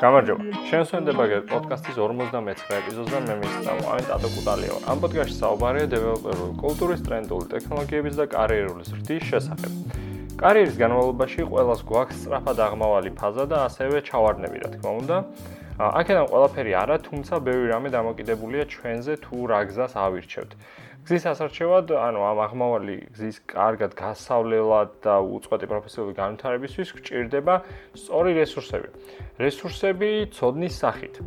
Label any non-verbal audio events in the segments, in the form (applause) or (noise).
გამარჯობა. შენსვენდებაგერ პოდკასტის 59 ეპიზოდს და მე მისწავლა ტატო კუტალიო. ამ პოდკასტში საუბარია დეველოპერული კულტურის, ტრენდული ტექნოლოგიების და კარიერული ზრდის შესახებ. კარიერის განმავლობაში ყველას გვაქვს სწრაფად აღმავალი ფაზა და ასევე ჩავარდნები, რა თქმა უნდა. აქედან ყველაფერი არა, თუმცა ბევრი რამე დამოკიდებულია ჩვენზე თუ რა გზას ავირჩევთ. გზის ასარჩევად, ანუ ამ აღმავალი გზის კარგად გასავლელად და უწყვეტი პროფესიული განვითარებისთვის გვჭირდება სწორი რესურსები. რესურსები ცოდნის სახით.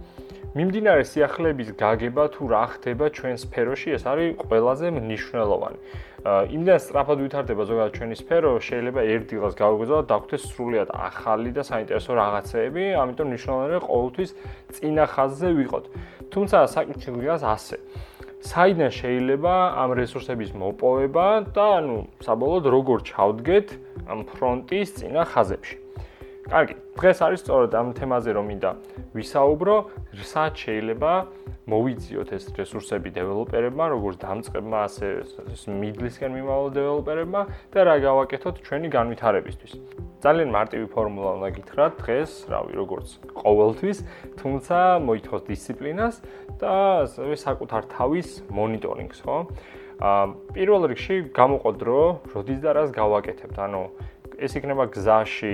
მიმდინარე სიახლეების გაგება თუ რა ხდება ჩვენ სფეროში, ეს არის ყველაზე მნიშვნელოვანი. იმდენ სწრაფად ვითარდება ზოგადად ჩვენი სფერო, შეიძლება ერთ დღეს გავიგზავნოთ და დაგვქცეს სრულიად ახალი და საინტერესო რაღაცეები, ამიტომ მნიშვნელოვანია ყოველთვის წინა ხაზზე ვიყოთ. თუმცა საკითხი დგას ასე. საიდან შეიძლება ამ რესურსების მოპოვება და ანუ საბოლოოდ როგორ ჩავდგეთ ამ ფრონტის წინა ხაზებში. კარგი, დღეს არის სწორედ ამ თემაზე რომ მინდა ვისაუბრო, საათ შეიძლება მოვიძიოთ ეს რესურსები დეველოპერებმა, როგორც დამწყებმა, ასე მიდლისკენ მიმავალ დეველოპერებმა და რა გავაკეთოთ ჩვენი განვითარებისთვის. ძალიან მარტივი ფორმულა უნდა გითხრათ დღეს, რავი, როგორც ყოველთვის, თუმცა მოითხოვს დისციპლინას და ასევე საკუთარ თავის მონიტორინგს, ხო? აა პირველ რიგში გამოყო დრო, როდის და რას გავაკეთებთ, ანუ ეს იქნება გზაში,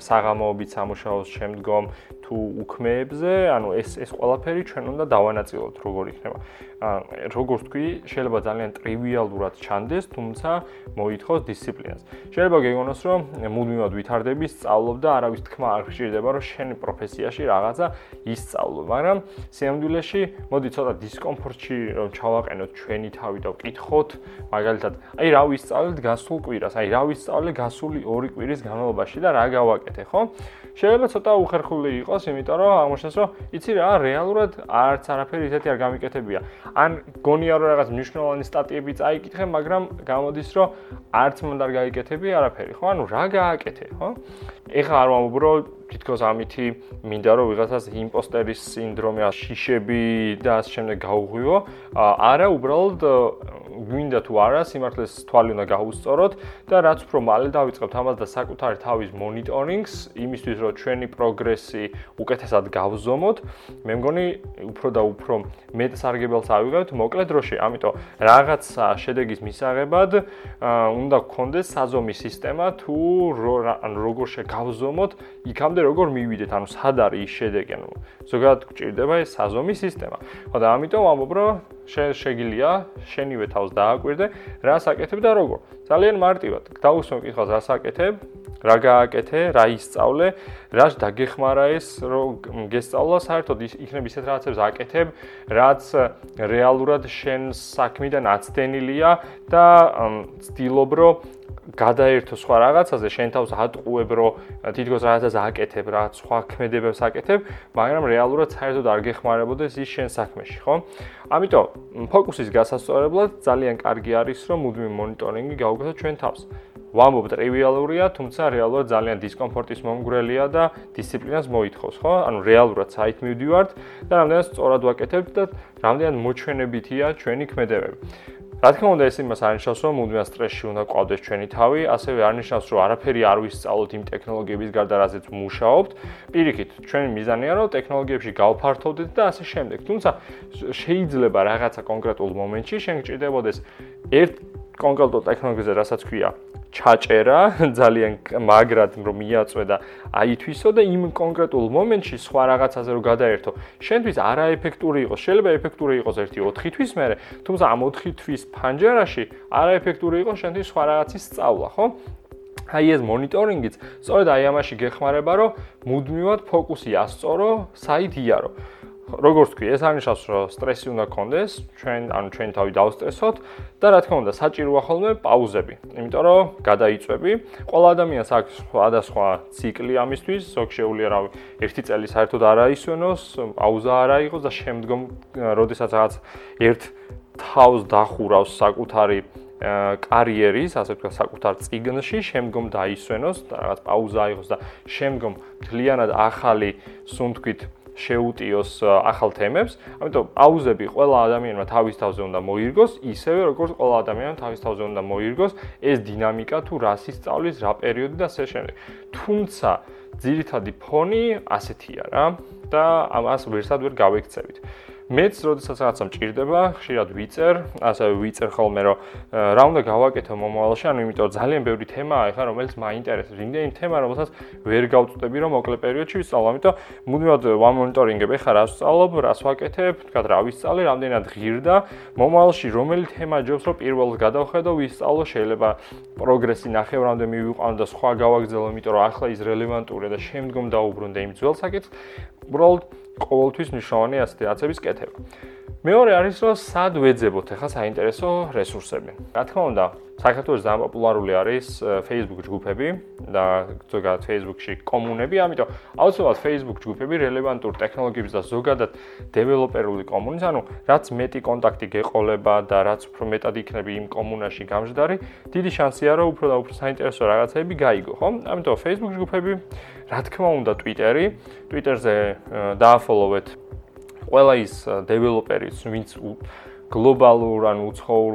საღამოობით სამუშაოს შემდგომ თუ უქმეებზე, ანუ ეს ეს ყველაფერი ჩვენ უნდა დავანაწილოთ, როგორ იქნება. როგორც თქვი, შეიძლება ძალიან ტრივიალურად ჩანდეს, თუმცა მოითხოვს დისციპლინას. შეიძლება გეგონოს, რომ მუდმივად ვითარდები, სწავლობ და არავის თქმა არ გჭირდება, რომ შენი პროფესიაში რაღაცა ისწავლო, მაგრამ სიამდვილეში მოდი ცოტა დისკომფორტში რომ ჩავაყენოთ ჩვენი თავი და ვკითხოთ, მაგალითად, აი რა ვისწავლეთ გასულ კვირას, აი რა ვისწავლე გასული ორი კვირის განმავლობაში და რა გავაკეთე, ხო? შეიძლება ცოტა უხერხული იყოს, იმიტომ რომ აღმოჩნდეს, რომ იცი რა, რეალურად არც არაფერი ისეთი არ გამიკეთებია. ან გონია რომ რაღაც მნიშვნელოვანი სტატიები წაიკითხე, მაგრამ გამოდის, რომ არც მანდ არ გაიკეთები არაფერი, ხო? ანუ რა გააკეთე, ხო? ეხლა არ ვამბობ, რომ თითქოს ამითი მინდა რომ ვიღაცას იმპოსტერის სინდრომი, შიშები და ასე შემდეგ გაუღვიო. არა, უბრალოდ გვინდა თუ არა სიმართლეს თვალი უნდა გაუსწოროთ და რაც უფრო მალე დავიწყებთ ამას და საკუთარი თავის მონიტორინგს იმისთვის რომ ჩვენი პროგრესი უკეთესად გავზომოთ მე მგონი უფრო და უფრო მეტ სარგებელს ავიღებთ. მოკლედ დროში ამიტომ რაღაც შედეგის მისაღებად უნდა გქონდეს საზომი სისტემა თუ როგორ შეგავზომოთ იქამდე როგორ მივიდეთ ანუ სად არის ის შედეგი ანუ ზოგადად გჭირდება ეს საზომი სისტემა. ხო და ამიტომ ამბობ რომ შეგილია შენივე თავს დააკვირდე რა საკეთებ და როგორ? ძალიან მარტივად. დაუსვენ კითხავს რა საკეთებ რა გააკეთე რა ისწავლე რა დაგეხმარა ეს რომ გესწავლა საერთოდ იქნებ ისეთ რაღაცებს აკეთებ რაც რეალურად შენ საქმიდან აცდენილია და ცდილობ რომ გადაერთო სხვა რაღაცაზე, შენ თავს ატყუებ, რომ თითქოს რაღაცას აკეთებ, რა სხვა ქმედებებს აკეთებ, მაგრამ რეალურად საერთოდ არ გეხმარებოდეს ის შენ საქმეში, ხო? ამიტომ ფოკუსის გასასწორებლად ძალიან კარგი არის, რომ მუდმივი მონიტორინგი გავუკეთოთ ჩვენ თავს. ვამბობ ტრივიალურია, თუმცა რეალურად ძალიან დისკომფორტის მომგვრელია და დისციპლინას მოითხოვს, ხო? ანუ რეალურად საით მივდივართ და რამდენად სწორად ვაკეთებთ და რამდენად მოჩვენებითია ჩვენი ქმედებები. რა თქმა უნდა ეს იმას არნიშნავს რომ მუდმივად სტრესში უნდა ყვავდეს ჩვენი თავი, ასევე არნიშნავს რომ არაფერი არ ვისწავლოთ იმ ტექნოლოგიების გარდა რაზეც მუშაობთ. პირიქით, ჩვენი მიზანია რომ ტექნოლოგიებში გავფართოვდეთ და ასე შემდეგ. თუმცა შეიძლება რაღაცა კონკრეტულ მომენტში შენ გჭირდებოდეს ერთ კონკრეტულ ტექნოლოგიაზე, რასაც ქვია ჩაჭერა (laughs) ძალიან მაგრად რომ მიაწვე და აითვისო და იმ კონკრეტულ მომენტში სხვა რაღაცაზე რომ გადაერთო შენთვის არაეფექტური იყოს შეიძლება ეფექტური იყოს ერთი 4 თვის მერე თუმცა ამ 4 თვის ფანჯარაში არაეფექტური იყოს შენთვის სხვა რაღაცის სწავლა ხო? აი ეს მონიტორინგიც სწორედ აი ამაში გეხმარება რომ მუდმივად ფოკუსი ასწორო საით იარო როგორც თქვი, ეს არნიშნავს, რომ სტრესი უნდა გქონდეს, ჩვენ ანუ ჩვენ თავი დავსტრესოთ და რა თქმა უნდა, საჭიროა ხოლმე პაუზები, იმიტომ რომ გადაიწვევი. ყველა ადამიანს აქვს სხვადასხვა ციკლი ამისთვის, ზოგ შეუძლია რა ერთი წელი საერთოდ არ აისვენოს, პაუზა არ აიღოს და შემდგომ, როდესაც რაღაც ერთ თავს დახურავს საკუთარი კარიერის, ასე ვთქვათ, საკუთარ ციგნში, შემდგომ დაისვენოს და რაღაც პაუზა აიღოს და შემდგომ მთლიანად ახალი, სუნთქვით, შეუტიოს ახალ თემებს. ამიტომ აუზები ყველა ადამიანმა თავის თავზე უნდა მოირგოს, ისევე როგორც ყველა ადამიანმა თავის თავზე უნდა მოირგოს ეს დინამიკა თუ რა სისწავლის, რა პერიოდი და ასე შემდეგ. თუმცა ძირითადი ფონი ასეთია რა და ამას ვერსად ვერ გავექცევით. მეც როდესაც რაღაცა მჭირდება, ხშირად ვიწერ, ასევე ვიწერ ხოლმე რომ რა უნდა გავაკეთო მომავალში, ანუ იმიტომ ძალიან ბევრი თემაა ხა რომელიც მაინტერესებს. იმდენი თემა რომელსაც ვერ გავწვდები რომ მოკლე პერიოდში ვისწავლო, ამიტომ მუდმივად ვამონიტორინგებ ხა რას ვსწავლობ, რას ვაკეთებ, თქვა რა ვისწავლე, რამდენად ღირდა, მომავალში რომელი თემა ჯობს რომ პირველად გადავხედო, ვისწავლო, შეიძლება პროგრესი ნახევრამდე მივიყვანო და სხვა გავაგზავნო, იმიტომ რომ ახლა ის რელევანტურია და შემდგომ დაუბრუნდე იმ ძველ საკითხს. უბრალოდ ყოველთვის მნიშვნელოვანი ასეთი აცების კეთება. მეორე არის რომ სად ვეძებოთ ახლა საინტერესო რესურსები. რა თქმა უნდა, საქართველოს ძალიან პოპულარული არის Facebook ჯგუფები და ზოგადად Facebook-ში კომუნები, ამიტომ აუცილებლად Facebook ჯგუფები რელევანტურ ტექნოლოგიებს და ზოგადად დეველოპერული კომუნის, ანუ რაც მეტი კონტაქტი გეყოლება და რაც უფრო მეტად იქნები იმ კომუნაში გამჟდარი, დიდი შანსია რომ უფრო და უფრო საინტერესო რაღაცები გაიგო, ხო? ამიტომ Facebook ჯგუფები, რა თქმა უნდა, Twitter-ი, Twitter-ზე დააფოლოვეთ ყველა ის დეველოპერიც, ვინც გლობალურ ან უცხოურ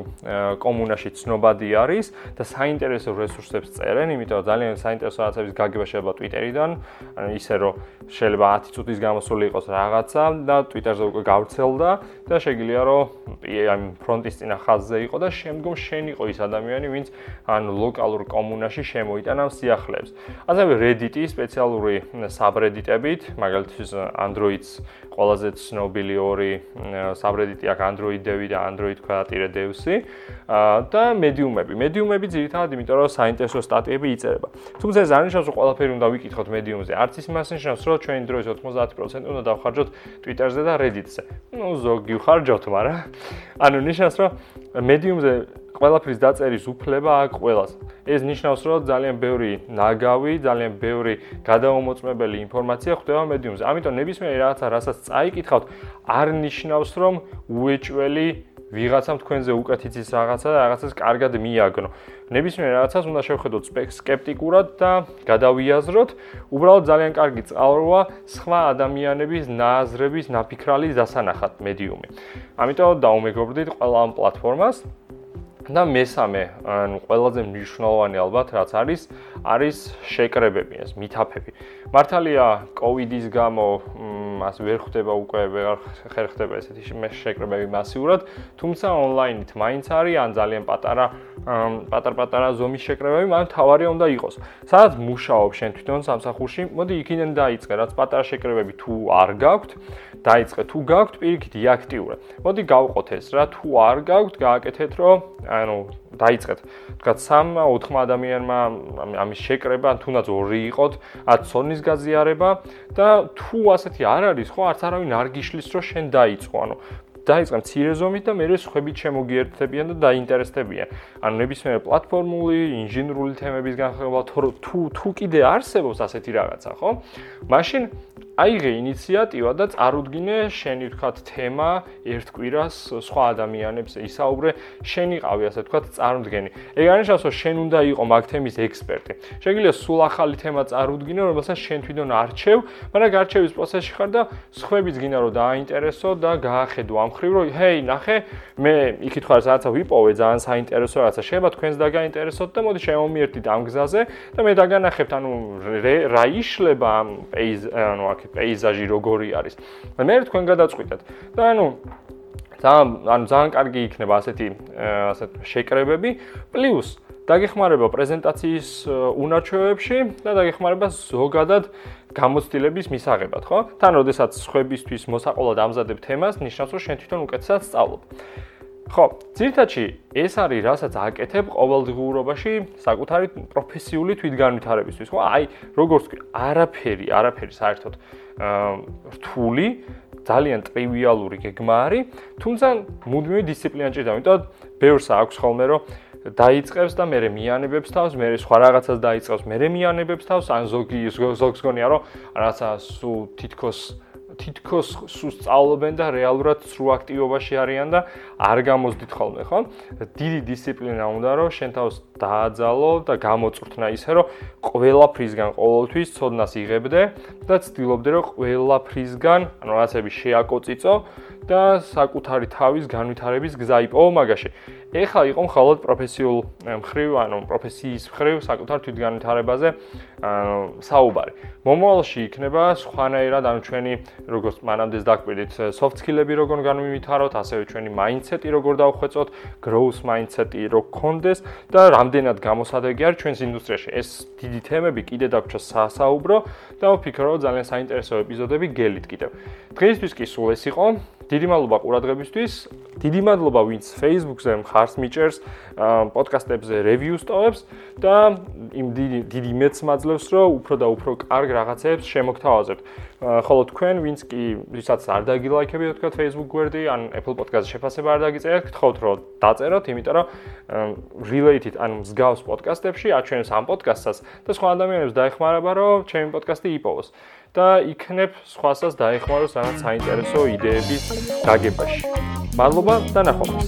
კომუნაში ცნობადი არის და საინტერესო რესურსებს წერენ, იმიტომ ძალიან საინტერესო რაღაცების გაგება შეიძლება Twitter-იდან, ანუ ისე რომ შეიძლება 10 წუთის გამოსული იყოს რაღაცა და Twitter-ზე უკვე გავრცელდა და შეიძლება რომ ამ ფრონტის წინა ხაზზე იყო და შემდგომ შენ იყო ის ადამიანი, ვინც ან ლოკალურ კომუნაში შემოიტანა სიახლეებს. ასევე Reddit-ი სპეციალური subreddit-ებით, მაგალითად Android-ს ყველაზე ცნობილი ორი subreddit-ი აქვს Android Dev და Android Creator Devs-ი და Medium-ები. Medium-ები ძირითადად იმიტომ რომ საინტერესო სტატიები იწერება. თუმცა ეს არ ნიშნავს რომ ყველაფერი უნდა ვიკითხოთ Medium-ზე. არც ის მას ნიშნავს რომ ჩვენი დროის 90% უნდა დავხარჯოთ Twitter-ზე და Reddit-ზე. ну ზოგი ვხარჯოთ, მაგრამ ანუ ნიშნავს რომ Medium-ზე ყველაფრის დაწერის უფლება აქვს ყველას. ეს ნიშნავს, რომ ძალიან ბევრი ნაგავი, ძალიან ბევრი გადაუმოწმებელი ინფორმაცია ხდება Medium-ზე. ამიტომ ნებისმიერი რაღაცა, რასაც წაიკითხავთ, არ ნიშნავს, რომ უეჭველი ვიღაცამ თქვენზე უკეთიცის რაღაცა და რაღაცას კარგად მიაგნო. ნებისმიერ რაღაცას უნდა შევხედოთ სკეპტიკურად და გადავიაზროთ. უბრალოდ ძალიან კარგი წყალროა სხვა ადამიანების ნააზრების, ნაფიქრალის დასანახად Medium-ი. ამიტომ დაუმეგობრდით ყველა ამ პლატფორმას. და მესამე, ანუ ყველაზე მნიშვნელოვანი ალბათ რაც არის, არის შეკრებები, ეს მითაფები. მართალია, კოვიდის გამო მას ვერ ხდება უკვე ვერ ხერხდება ესეთი შეკრებები მასიურად, თუმცა ონლაინით მაინც არის ან ძალიან პატარა პატარ-პატარა ზომის შეკრებები, მაგრამ თავარია უნდა იყოს. სადაც მუშაობ შენ თვითონ სამსახურში, მოდი იქიდან დაიწყე, რაც პატარა შეკრებები თუ არ გაქვთ, დაიწყე თუ გაქვთ, პირიქით იაქტიურე. მოდი გავყოთ ეს რა, თუ არ გაქვთ, გააკეთეთ, რომ ანუ დაიწყეთ. თქვა 3-4 ადამიანმა ამის შეკრება, თუნდაც ორი იყოთ, 10 ცონის გაზიარება და თუ ასეთი არ არის, ხო, არც არავინ არ გიშლის, რომ შენ დაიწყო. ანუ დაიწყე მცირე ზომით და მეორე სხვებით შემოგიერთდებიან და დაინტერესდებიან. ანუ ნებისმიერ პლატფორმული, ინჟინერული თემების განხილვა თუ თუ კიდე არსებობს ასეთი რაღაცა, ხო? მაშინ აიღე ინიციატივა და წარუდგინე შენი თქვათ თემა ერთ კვირას სხვა ადამიანებს ისაუბრე შენი ყავი ასე თქვათ წარუდგენი. ეგ არნიშნავს რომ შენ უნდა იყო მაგ თემის ექსპერტი. შეგიძლია სულ ახალი თემა წარუდგინო რომელსაც შენ თვითონ არჩევ მაგრამ გარჩევის პროცესში ხარ და სხვებიც გინდა რომ დააინტერესო და გაახედო ამ ხრივ რომ ჰეი ნახე მე იქით ხარ რაღაცა ვიპოვე ძალიან საინტერესო რაღაცა შეიძლება თქვენს დაგაინტერესოთ და მოდი შემომიერთდით ამ გზაზე და მე დაგანახებთ ანუ რა იშლება ამ პეიზ ანუ აქ პეიზაჟი როგორი არის. და მე თქვენ გადაწყვიტეთ. და ანუ ძალიან ანუ ძალიან კარგი იქნება ასეთი ასეთ შეკრებები პლუს დაგეხმარება პრეზენტაციის უნარჩვევებში და დაგეხმარება ზოგადად გამოცდილების მისაღებად, ხო? თან როდესაც სხვებისთვის მოსაყოლად ამზადებ თემას, ნიშნავს რომ შენ თვითონ უკეთესად სწავლობ. ხო, ძირითადში ეს არის, რასაც აკეთებ ყოველდღიურობაში საკუთარი პროფესიული თვითგანვითარებისთვის, ხო? აი, როგორც არაფერი, არაფერი საერთოდ რთული, ძალიან ტრივიალური გეგმა არის, თუმცა მუდმივი დისციპლინა ჭირდება, იმიტომ ბევრს აქვს ხოლმე, რომ დაიწყებს და მე მეანებებს თავს, მე სხვა რაღაცას დაიწყებს, მე მეანებებს თავს, ან ზოგი ზოგს გონია, რომ რაღაცა სულ თითქოს თითქოს სულ სწავლობენ და რეალურად სრულ აქტივობაში არიან და არ გამოსდით ხოლმე, ხო? დიდი დისციპლინა უნდა რომ შენ თავს დააძალო და გამოწვრთნა ისე რომ ყველაფრისგან ყოველთვის ცოდნას იღებდე და ცდილობდე რომ ყველაფრისგან ანუ რაღაცები შეაკოწიწო და საკუთარი თავის განვითარების გზა იპოვო მაგაში. ეხლა იყო მხოლოდ პროფესიულ მხრივ, ანუ პროფესიის მხრივ საკუთარ თვითგანვითარებაზე საუბარი. მომავალში იქნება სხვანაირად, ანუ ჩვენი როგორც მანამდეც დაკვირდით, soft skill-ები როგორ განვითაროთ, ასევე ჩვენი mindset-ი როგორ დავხვეწოთ, growth mindset-ი რო გქონდეს და რამდენად გამოსადეგი არის ჩვენს ინდუსტრიაში. ეს დიდი თემები კიდე დაგვრჩა სასაუბრო და ვფიქრობ, ძალიან საინტერესო ეპიზოდები გელით კიდევ. დღეისთვის კი სულ ეს იყო. დიდი მადლობა ყურადღებისთვის. დიდი მადლობა ვინც Facebook-ზე მხარს მიჭერს პოდკასტებზე reviews ტოვებს და იმ დიდი დიდი მეც მაძლევს, რომ უფრო და უფრო კარგ რაღაცებს შემოგთავაზებთ. ხოლო თქვენ ვინც კი ვისაც არ დაგილაიქებიათ თქვა Facebook გვერდი ან Apple Podcast-ზე შეფასება არ დაგიწერეთ, გთხოვთ რომ დაწეროთ, იმიტომ რომ related ან მსგავს პოდკასტებში აჩვენებს ამ პოდკასტსაც და სხვა ადამიანებს დაეხმარება, რომ ჩემი პოდკასტი იპოვოს. და იქნებ სხვასაც დაეხმაროს რაღაც საინტერესო იდეების გაგებაში. მადლობა და ნახვამდის.